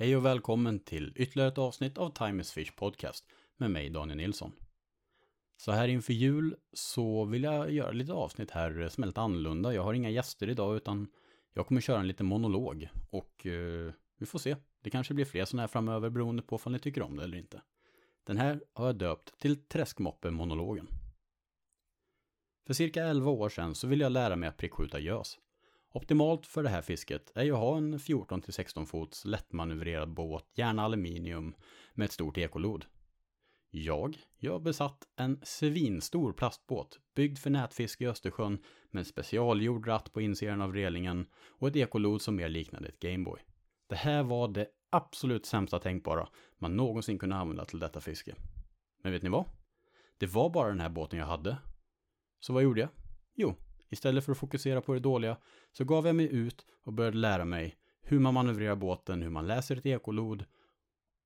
Hej och välkommen till ytterligare ett avsnitt av Time is Fish Podcast med mig Daniel Nilsson. Så här inför jul så vill jag göra lite avsnitt här som är lite annorlunda. Jag har inga gäster idag utan jag kommer köra en liten monolog och eh, vi får se. Det kanske blir fler sådana här framöver beroende på om ni tycker om det eller inte. Den här har jag döpt till Träskmoppe-monologen. För cirka 11 år sedan så ville jag lära mig att prickskjuta gös. Optimalt för det här fisket är ju att ha en 14-16 fots lättmanövrerad båt, gärna aluminium, med ett stort ekolod. Jag, jag besatt en svinstor plastbåt, byggd för nätfiske i Östersjön med en specialgjord ratt på insidan av relingen och ett ekolod som mer liknade ett Gameboy. Det här var det absolut sämsta tänkbara man någonsin kunde använda till detta fiske. Men vet ni vad? Det var bara den här båten jag hade. Så vad gjorde jag? Jo, istället för att fokusera på det dåliga så gav jag mig ut och började lära mig hur man manövrerar båten, hur man läser ett ekolod.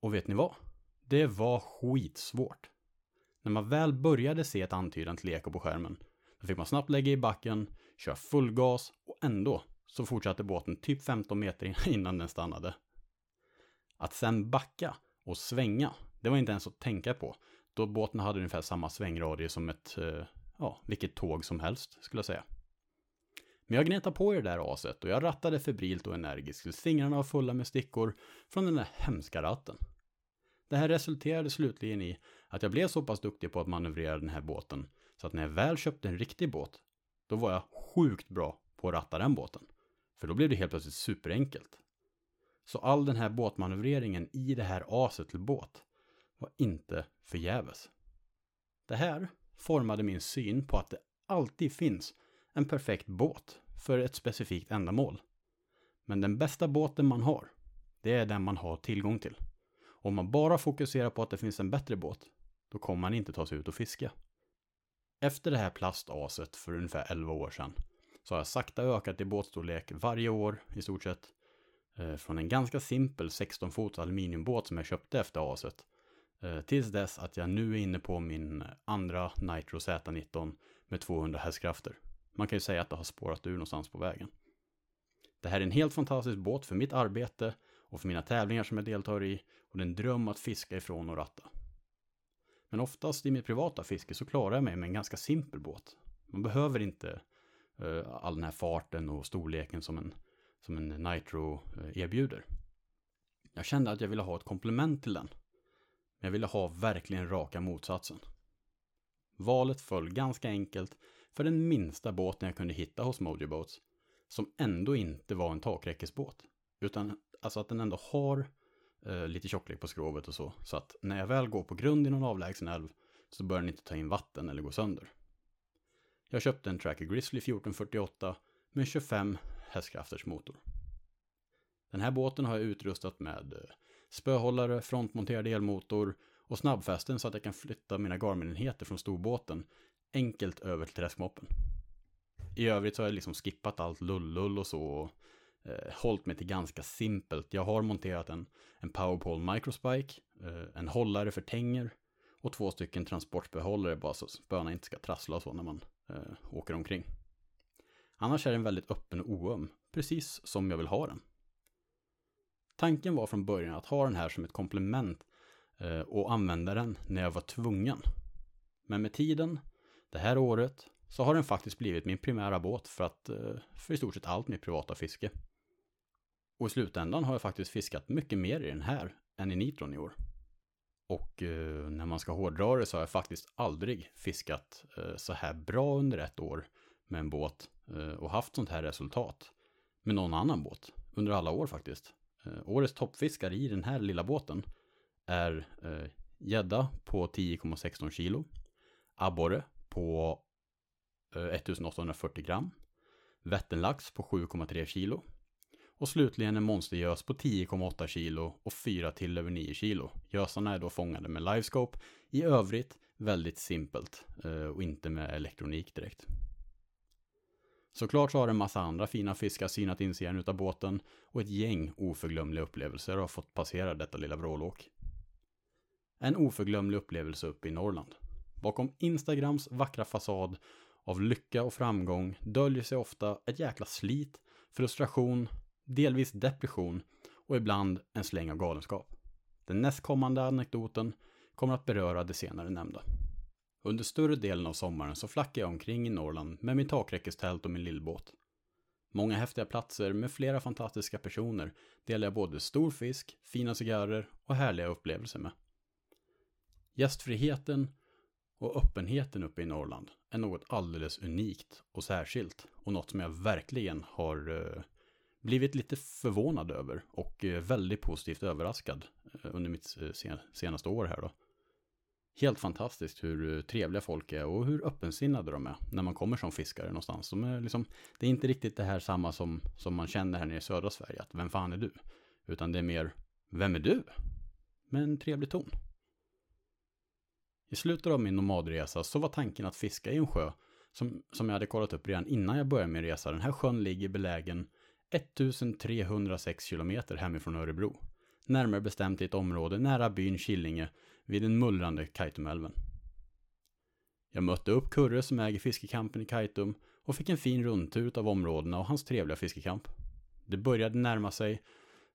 Och vet ni vad? Det var skitsvårt. När man väl började se ett antydan till eko på skärmen, då fick man snabbt lägga i backen, köra full gas och ändå så fortsatte båten typ 15 meter innan den stannade. Att sen backa och svänga, det var inte ens att tänka på, då båten hade ungefär samma svängradie som ett, eh, ja, vilket tåg som helst skulle jag säga. Men jag gnetade på i det där aset och jag rattade febrilt och energiskt tills fingrarna var fulla med stickor från den där hemska ratten. Det här resulterade slutligen i att jag blev så pass duktig på att manövrera den här båten så att när jag väl köpte en riktig båt, då var jag sjukt bra på att ratta den båten. För då blev det helt plötsligt superenkelt. Så all den här båtmanövreringen i det här aset till båt var inte förgäves. Det här formade min syn på att det alltid finns en perfekt båt för ett specifikt ändamål. Men den bästa båten man har, det är den man har tillgång till. Om man bara fokuserar på att det finns en bättre båt, då kommer man inte ta sig ut och fiska. Efter det här plastaset för ungefär 11 år sedan så har jag sakta ökat i båtstorlek varje år i stort sett. Eh, från en ganska simpel 16 fots aluminiumbåt som jag köpte efter aset. Eh, tills dess att jag nu är inne på min andra Nitro Z19 med 200 hästkrafter. Man kan ju säga att det har spårat ur någonstans på vägen. Det här är en helt fantastisk båt för mitt arbete och för mina tävlingar som jag deltar i och det är en dröm att fiska ifrån och ratta. Men oftast i mitt privata fiske så klarar jag mig med en ganska simpel båt. Man behöver inte uh, all den här farten och storleken som en, som en Nitro uh, erbjuder. Jag kände att jag ville ha ett komplement till den. Men jag ville ha verkligen raka motsatsen. Valet föll ganska enkelt för den minsta båten jag kunde hitta hos Mojo Boats. Som ändå inte var en takräckesbåt. Utan alltså att den ändå har eh, lite tjocklek på skrovet och så. Så att när jag väl går på grund i någon avlägsen älv så bör den inte ta in vatten eller gå sönder. Jag köpte en Tracker Grizzly 1448 med 25 hästkrafters motor. Den här båten har jag utrustat med eh, spöhållare, frontmonterad elmotor och snabbfästen så att jag kan flytta mina Garmin-enheter från storbåten enkelt över till träskmoppen. I övrigt så har jag liksom skippat allt lullull och så och eh, hållit mig till ganska simpelt. Jag har monterat en, en Powerpole Microspike, eh, en hållare för tänger och två stycken transportbehållare bara så spöna inte ska trassla och så när man eh, åker omkring. Annars är den väldigt öppen och oöm, precis som jag vill ha den. Tanken var från början att ha den här som ett komplement eh, och använda den när jag var tvungen. Men med tiden, det här året, så har den faktiskt blivit min primära båt för att eh, för i stort sett allt mitt privata fiske. Och i slutändan har jag faktiskt fiskat mycket mer i den här än i nitron i år. Och eh, när man ska hårdra det så har jag faktiskt aldrig fiskat eh, så här bra under ett år med en båt eh, och haft sånt här resultat med någon annan båt under alla år faktiskt. Eh, årets toppfiskare i den här lilla båten är eh, gädda på 10,16 kilo, abborre på eh, 1840 gram, vättenlax på 7,3 kilo och slutligen en monstergös på 10,8 kilo och fyra till över 9 kilo. Gösarna är då fångade med livescope. I övrigt väldigt simpelt eh, och inte med elektronik direkt. Såklart så har en massa andra fina fiskar synat insidan utav båten och ett gäng oförglömliga upplevelser har fått passera detta lilla vrålåk. En oförglömlig upplevelse uppe i Norrland. Bakom Instagrams vackra fasad av lycka och framgång döljer sig ofta ett jäkla slit, frustration, delvis depression och ibland en släng av galenskap. Den nästkommande anekdoten kommer att beröra det senare nämnda. Under större delen av sommaren så flackar jag omkring i Norrland med min takräckestält och min lillbåt. Många häftiga platser med flera fantastiska personer delar jag både stor fisk, fina cigarrer och härliga upplevelser med. Gästfriheten och öppenheten uppe i Norrland är något alldeles unikt och särskilt och något som jag verkligen har eh, blivit lite förvånad över och eh, väldigt positivt överraskad eh, under mitt senaste år här då. Helt fantastiskt hur trevliga folk är och hur öppensinnade de är när man kommer som fiskare någonstans. De är liksom, det är inte riktigt det här samma som, som man känner här nere i södra Sverige, att vem fan är du? Utan det är mer, vem är du? Med en trevlig ton. I slutet av min nomadresa så var tanken att fiska i en sjö som, som jag hade kollat upp redan innan jag började min resa. Den här sjön ligger belägen 1306 kilometer hemifrån Örebro. Närmare bestämt i ett område nära byn Killinge vid den mullrande Kaitumälven. Jag mötte upp Kurre som äger fiskekampen i Kaitum och fick en fin rundtur av områdena och hans trevliga fiskekamp. Det började närma sig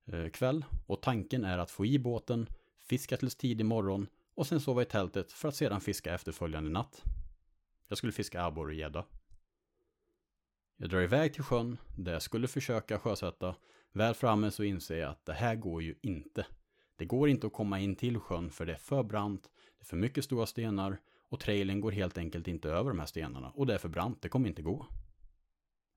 eh, kväll och tanken är att få i båten, fiska tills tidig morgon och sen sova i tältet för att sedan fiska efterföljande natt. Jag skulle fiska abborre och gädda. Jag drar iväg till sjön där jag skulle försöka sjösätta. Väl framme så inser jag att det här går ju inte. Det går inte att komma in till sjön för det är för brant, det är för mycket stora stenar och trailern går helt enkelt inte över de här stenarna och det är för brant, det kommer inte gå.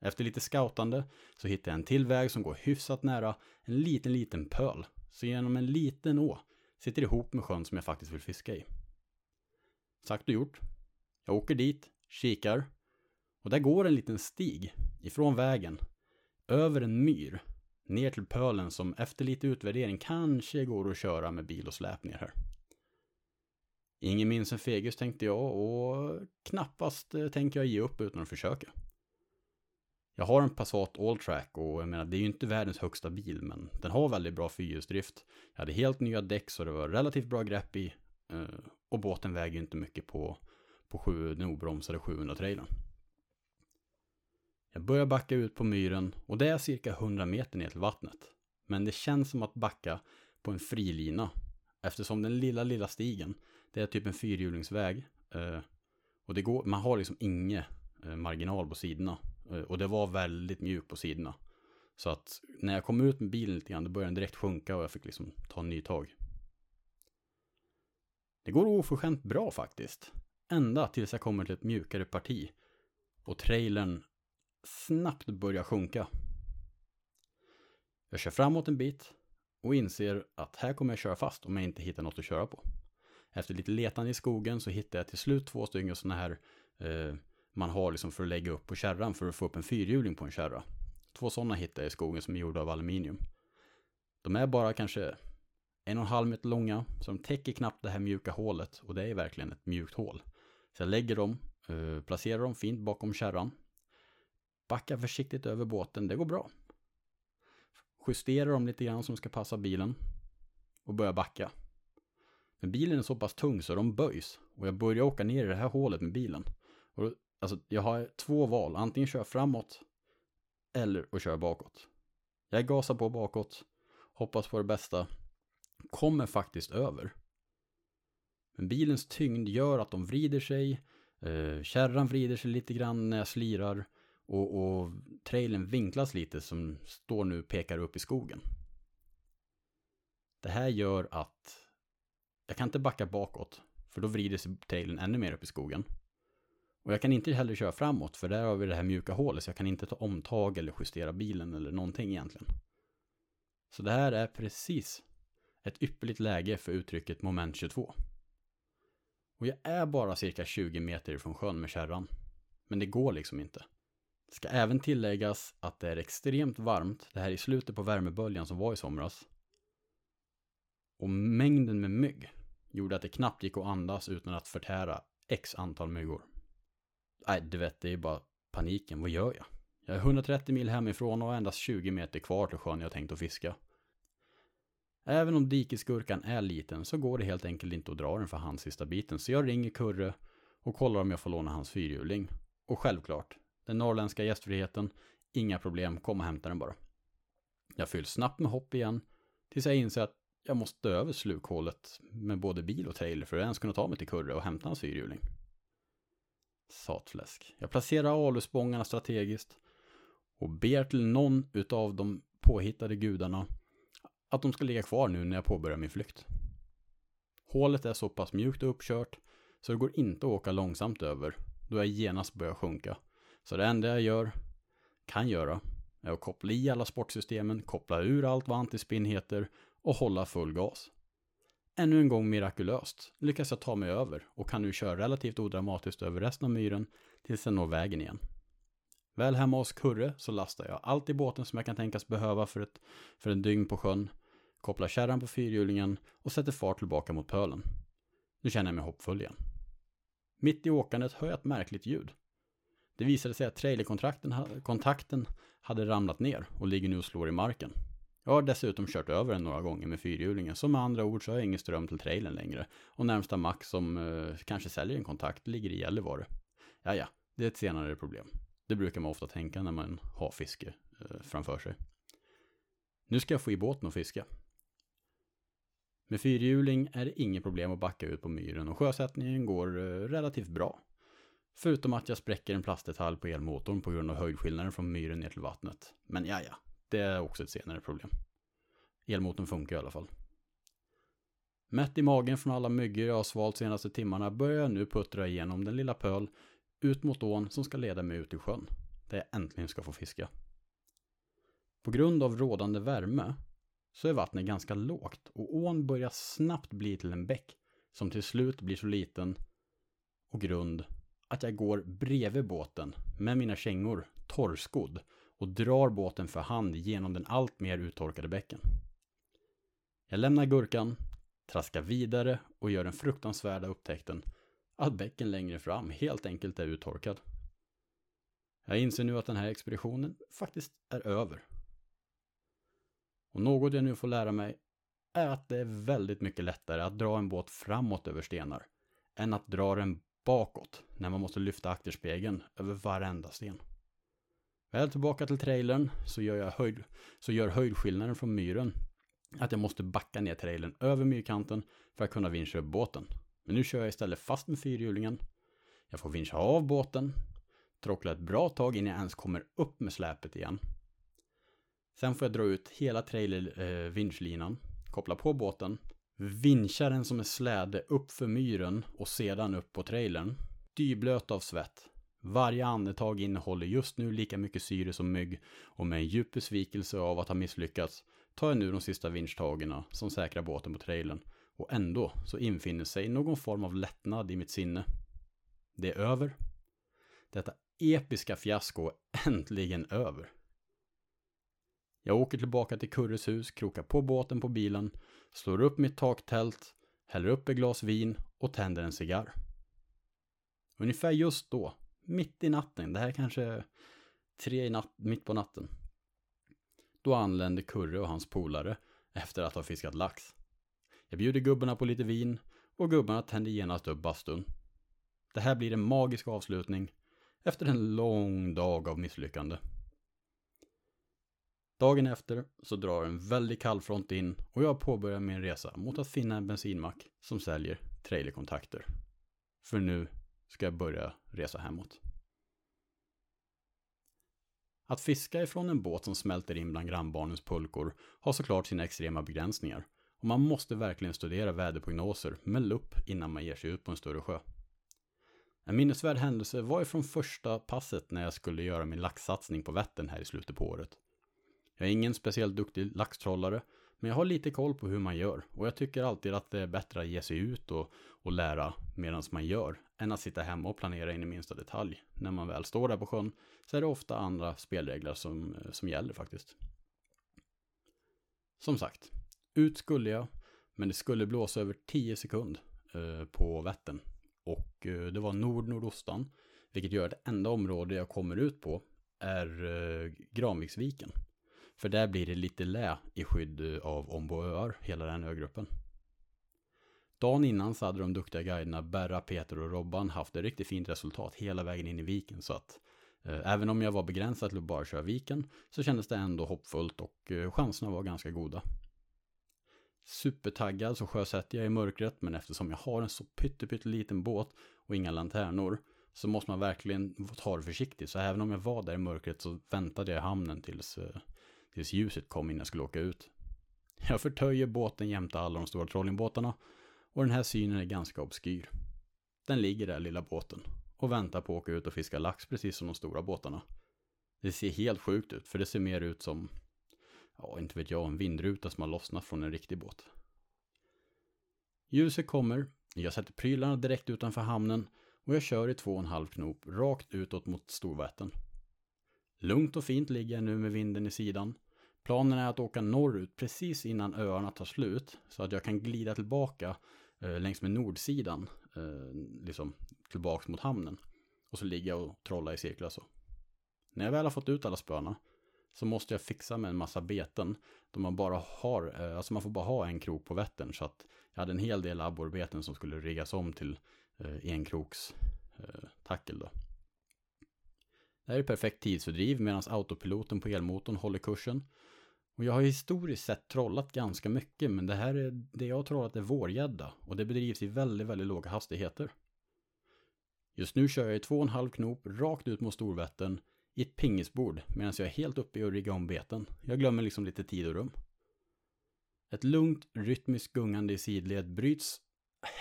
Efter lite scoutande så hittar jag en till väg som går hyfsat nära en liten, liten pöl. Så genom en liten å sitter ihop med sjön som jag faktiskt vill fiska i. Sagt och gjort. Jag åker dit, kikar och där går en liten stig ifrån vägen över en myr ner till pölen som efter lite utvärdering kanske går att köra med bil och släp ner här. Ingen minns en fegis tänkte jag och knappast eh, tänker jag ge upp utan att försöka. Jag har en Passat Alltrack och jag menar det är ju inte världens högsta bil men den har väldigt bra fyrhjulsdrift. Jag hade helt nya däck så det var relativt bra grepp i eh, och båten väger ju inte mycket på, på sju, den obromsade 700 trailern. Jag börjar backa ut på myren och det är cirka 100 meter ner till vattnet. Men det känns som att backa på en frilina eftersom den lilla, lilla stigen det är typ en fyrhjulingsväg eh, och det går, man har liksom inget eh, marginal på sidorna Eh, och det var väldigt mjukt på sidorna. Så att när jag kom ut med bilen lite grann, då började den direkt sjunka och jag fick liksom ta en ny tag. Det går oförskämt bra faktiskt. Ända tills jag kommer till ett mjukare parti. Och trailern snabbt börjar sjunka. Jag kör framåt en bit och inser att här kommer jag köra fast om jag inte hittar något att köra på. Efter lite letande i skogen så hittar jag till slut två stycken sådana här eh, man har liksom för att lägga upp på kärran för att få upp en fyrhjuling på en kärra. Två sådana hittade jag i skogen som är gjorda av aluminium. De är bara kanske en och en halv meter långa, så de täcker knappt det här mjuka hålet och det är verkligen ett mjukt hål. Så jag lägger dem, eh, placerar dem fint bakom kärran, backar försiktigt över båten, det går bra. Justerar dem lite grann som ska passa bilen och börjar backa. Men bilen är så pass tung så de böjs och jag börjar åka ner i det här hålet med bilen. Och Alltså, jag har två val. Antingen kör framåt eller och kör bakåt. Jag gasar på bakåt, hoppas på det bästa, kommer faktiskt över. Men bilens tyngd gör att de vrider sig, eh, kärran vrider sig lite grann när jag slirar och, och trailern vinklas lite som står nu pekar upp i skogen. Det här gör att jag kan inte backa bakåt, för då vrider sig trailern ännu mer upp i skogen. Och jag kan inte heller köra framåt för där har vi det här mjuka hålet så jag kan inte ta omtag eller justera bilen eller någonting egentligen. Så det här är precis ett ypperligt läge för uttrycket moment 22. Och jag är bara cirka 20 meter ifrån sjön med kärran. Men det går liksom inte. Det ska även tilläggas att det är extremt varmt, det här är i slutet på värmeböljan som var i somras. Och mängden med mygg gjorde att det knappt gick att andas utan att förtära x antal myggor. Nej, du vet, det är bara paniken. Vad gör jag? Jag är 130 mil hemifrån och har endast 20 meter kvar till sjön jag tänkt att fiska. Även om dikesgurkan är liten så går det helt enkelt inte att dra den för hans sista biten. Så jag ringer Kurre och kollar om jag får låna hans fyrhjuling. Och självklart, den norrländska gästfriheten, inga problem, kom och hämta den bara. Jag fylls snabbt med hopp igen Tills jag inser att jag måste över slukhålet med både bil och trailer för att ens kunna ta mig till Kurre och hämta hans fyrhjuling. Satfläsk. Jag placerar alusbångarna strategiskt och ber till någon utav de påhittade gudarna att de ska ligga kvar nu när jag påbörjar min flykt. Hålet är så pass mjukt och uppkört så det går inte att åka långsamt över då jag genast börjar sjunka. Så det enda jag gör, kan göra, är att koppla i alla sportsystemen, koppla ur allt vad antispinn heter och hålla full gas. Ännu en gång mirakulöst lyckas jag ta mig över och kan nu köra relativt odramatiskt över resten av myren tills jag når vägen igen. Väl hemma hos Kurre så lastar jag allt i båten som jag kan tänkas behöva för, ett, för en dygn på sjön, kopplar kärran på fyrhjulingen och sätter fart tillbaka mot pölen. Nu känner jag mig hoppfull igen. Mitt i åkandet hör jag ett märkligt ljud. Det visade sig att trailerkontakten hade ramlat ner och ligger nu och slår i marken. Jag har dessutom kört över den några gånger med fyrhjulingen, så med andra ord så har jag ingen ström till trailern längre. Och närmsta mack som eh, kanske säljer en kontakt ligger i Gällivare. Ja, ja, det är ett senare problem. Det brukar man ofta tänka när man har fiske eh, framför sig. Nu ska jag få i båten och fiska. Med fyrhjuling är det inget problem att backa ut på myren och sjösättningen går eh, relativt bra. Förutom att jag spräcker en plastdetalj på elmotorn på grund av höjdskillnaden från myren ner till vattnet. Men ja, ja, det är också ett senare problem. Elmotorn funkar i alla fall. Mätt i magen från alla myggor jag har svalt senaste timmarna börjar jag nu puttra igenom den lilla pöl ut mot ån som ska leda mig ut i sjön, där jag äntligen ska få fiska. På grund av rådande värme så är vattnet ganska lågt och ån börjar snabbt bli till en bäck som till slut blir så liten och grund att jag går bredvid båten med mina kängor torrskodd och drar båten för hand genom den allt mer uttorkade bäcken. Jag lämnar gurkan, traskar vidare och gör den fruktansvärda upptäckten att bäcken längre fram helt enkelt är uttorkad. Jag inser nu att den här expeditionen faktiskt är över. Och något jag nu får lära mig är att det är väldigt mycket lättare att dra en båt framåt över stenar än att dra den bakåt när man måste lyfta akterspegeln över varenda sten. Väl tillbaka till trailern så gör, jag höjd, så gör höjdskillnaden från myren att jag måste backa ner trailern över myrkanten för att kunna vinscha upp båten. Men nu kör jag istället fast med fyrhjulingen. Jag får vinscha av båten, tråckla ett bra tag innan jag ens kommer upp med släpet igen. Sen får jag dra ut hela trailervinschlinan, eh, koppla på båten, vincha den som en släde upp för myren och sedan upp på trailern. Dyblöt av svett. Varje andetag innehåller just nu lika mycket syre som mygg och med en djup besvikelse av att ha misslyckats tar jag nu de sista vinschtagen som säkrar båten på trailern och ändå så infinner sig någon form av lättnad i mitt sinne. Det är över. Detta episka fiasko är äntligen över. Jag åker tillbaka till Kurres hus, krokar på båten på bilen, slår upp mitt taktält, häller upp ett glas vin och tänder en cigarr. Ungefär just då, mitt i natten, det här är kanske tre i natt, mitt på natten. Då anländer Kurre och hans polare efter att ha fiskat lax. Jag bjuder gubbarna på lite vin och gubbarna tänder genast upp bastun. Det här blir en magisk avslutning efter en lång dag av misslyckande. Dagen efter så drar en väldig kallfront in och jag påbörjar min resa mot att finna en bensinmack som säljer trailerkontakter. För nu ska jag börja resa hemåt. Att fiska ifrån en båt som smälter in bland grannbarnens pulkor har såklart sina extrema begränsningar och man måste verkligen studera väderprognoser med lupp innan man ger sig ut på en större sjö. En minnesvärd händelse var ifrån första passet när jag skulle göra min laxsatsning på Vättern här i slutet på året. Jag är ingen speciellt duktig laxtrollare, men jag har lite koll på hur man gör och jag tycker alltid att det är bättre att ge sig ut och, och lära medan man gör än att sitta hemma och planera in i minsta detalj. När man väl står där på sjön så är det ofta andra spelregler som, eh, som gäller faktiskt. Som sagt, ut skulle jag, men det skulle blåsa över 10 sekund eh, på Vättern. Och eh, det var nord-nordostan, vilket gör att det enda område jag kommer ut på är eh, Granviksviken. För där blir det lite lä i skydd eh, av Ombo öar, hela den ögruppen. Dagen innan så hade de duktiga guiderna Berra, Peter och Robban haft ett riktigt fint resultat hela vägen in i viken. Så att eh, även om jag var begränsad till att bara köra viken så kändes det ändå hoppfullt och eh, chanserna var ganska goda. Supertaggad så sjösätter jag i mörkret, men eftersom jag har en så pytteliten båt och inga lanternor så måste man verkligen ta det försiktigt. Så även om jag var där i mörkret så väntade jag i hamnen tills, eh, tills ljuset kom innan jag skulle åka ut. Jag förtöjer båten jämte alla de stora trollingbåtarna och den här synen är ganska obskyr. Den ligger där, lilla båten, och väntar på att åka ut och fiska lax precis som de stora båtarna. Det ser helt sjukt ut, för det ser mer ut som, ja, inte vet jag, en vindruta som har lossnat från en riktig båt. Ljuset kommer, jag sätter prylarna direkt utanför hamnen och jag kör i två och en halv knop rakt utåt mot Storvättern. Lugnt och fint ligger jag nu med vinden i sidan. Planen är att åka norrut precis innan öarna tar slut så att jag kan glida tillbaka Eh, längs med nordsidan, eh, liksom tillbaks mot hamnen. Och så ligger jag och trollar i cirklar så. När jag väl har fått ut alla spöna så måste jag fixa med en massa beten. Då man bara har, eh, alltså man får bara ha en krok på Vättern. Så att jag hade en hel del abborrbeten som skulle riggas om till eh, enkroks eh, tackel då. Det här är perfekt tidsfördriv medan autopiloten på elmotorn håller kursen. Och jag har historiskt sett trollat ganska mycket men det här är det jag har trollat är vårgädda och det bedrivs i väldigt, väldigt låga hastigheter. Just nu kör jag i två och en halv knop rakt ut mot Storvättern i ett pingisbord medan jag är helt uppe i att rigga om beten. Jag glömmer liksom lite tid och rum. Ett lugnt, rytmiskt gungande i sidled bryts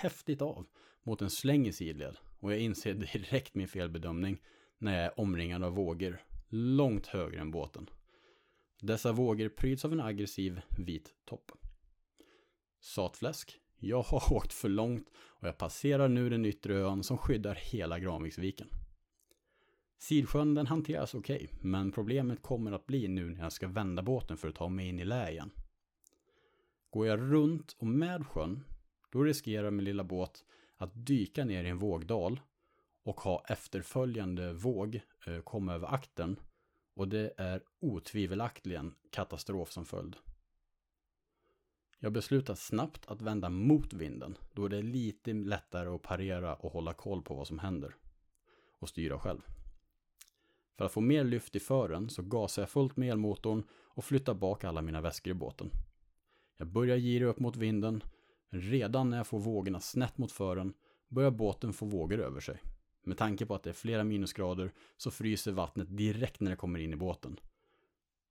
häftigt av mot en släng i sidled och jag inser direkt min felbedömning när jag är omringad av vågor långt högre än båten. Dessa vågor pryds av en aggressiv vit topp. Satfläsk. Jag har åkt för långt och jag passerar nu den yttre ön som skyddar hela Granviksviken. Sidsjön den hanteras okej, okay, men problemet kommer att bli nu när jag ska vända båten för att ta mig in i lä igen. Går jag runt och med sjön, då riskerar min lilla båt att dyka ner i en vågdal och ha efterföljande våg eh, komma över akten och det är otvivelaktigen katastrof som följd. Jag beslutar snabbt att vända mot vinden då det är lite lättare att parera och hålla koll på vad som händer och styra själv. För att få mer lyft i fören så gasar jag fullt med elmotorn och flyttar bak alla mina väskor i båten. Jag börjar gira upp mot vinden, men redan när jag får vågorna snett mot fören börjar båten få vågor över sig. Med tanke på att det är flera minusgrader så fryser vattnet direkt när det kommer in i båten.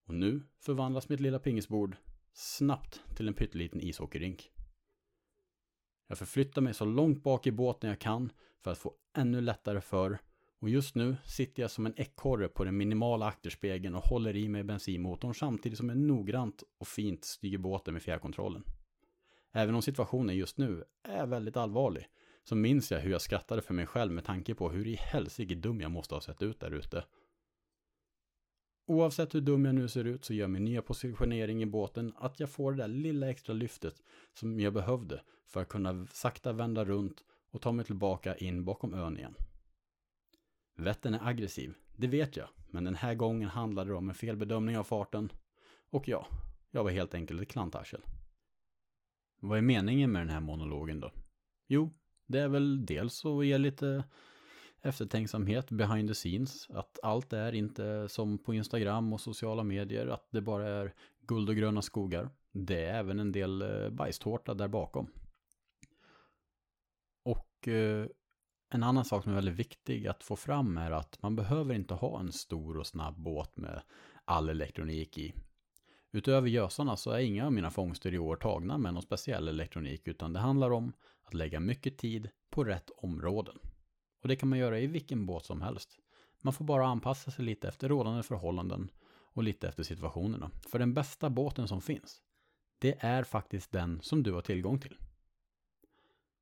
Och nu förvandlas mitt lilla pingisbord snabbt till en pytteliten ishockeyrink. Jag förflyttar mig så långt bak i båten jag kan för att få ännu lättare för och just nu sitter jag som en ekorre på den minimala akterspegeln och håller i mig bensinmotorn samtidigt som jag noggrant och fint styr båten med fjärrkontrollen. Även om situationen just nu är väldigt allvarlig så minns jag hur jag skrattade för mig själv med tanke på hur i helsike dum jag måste ha sett ut där ute. Oavsett hur dum jag nu ser ut så gör min nya positionering i båten att jag får det där lilla extra lyftet som jag behövde för att kunna sakta vända runt och ta mig tillbaka in bakom ön igen. Vättern är aggressiv, det vet jag, men den här gången handlade det om en felbedömning av farten. Och ja, jag var helt enkelt ett klantarsel. Vad är meningen med den här monologen då? Jo, det är väl dels att ge lite eftertänksamhet behind the scenes. Att allt är inte som på Instagram och sociala medier, att det bara är guld och gröna skogar. Det är även en del eh, bajstårta där bakom. Och eh, en annan sak som är väldigt viktig att få fram är att man behöver inte ha en stor och snabb båt med all elektronik i. Utöver gösarna så är inga av mina fångster i år tagna med någon speciell elektronik utan det handlar om att lägga mycket tid på rätt områden. Och det kan man göra i vilken båt som helst. Man får bara anpassa sig lite efter rådande förhållanden och lite efter situationerna. För den bästa båten som finns, det är faktiskt den som du har tillgång till.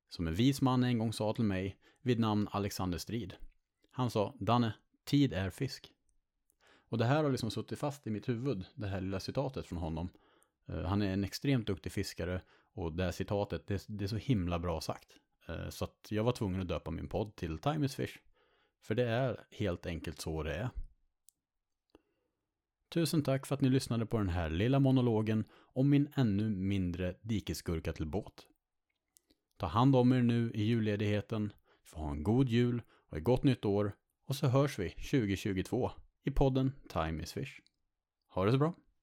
Som en vis man en gång sa till mig vid namn Alexander Strid. Han sa, Danne, tid är fisk. Och det här har liksom suttit fast i mitt huvud, det här lilla citatet från honom. Eh, han är en extremt duktig fiskare och det här citatet, det, det är så himla bra sagt. Eh, så att jag var tvungen att döpa min podd till Time is Fish. För det är helt enkelt så det är. Tusen tack för att ni lyssnade på den här lilla monologen om min ännu mindre dikeskurka till båt. Ta hand om er nu i julledigheten, få ha en god jul och ett gott nytt år och så hörs vi 2022 i podden Time is Fish. Ha det så bra!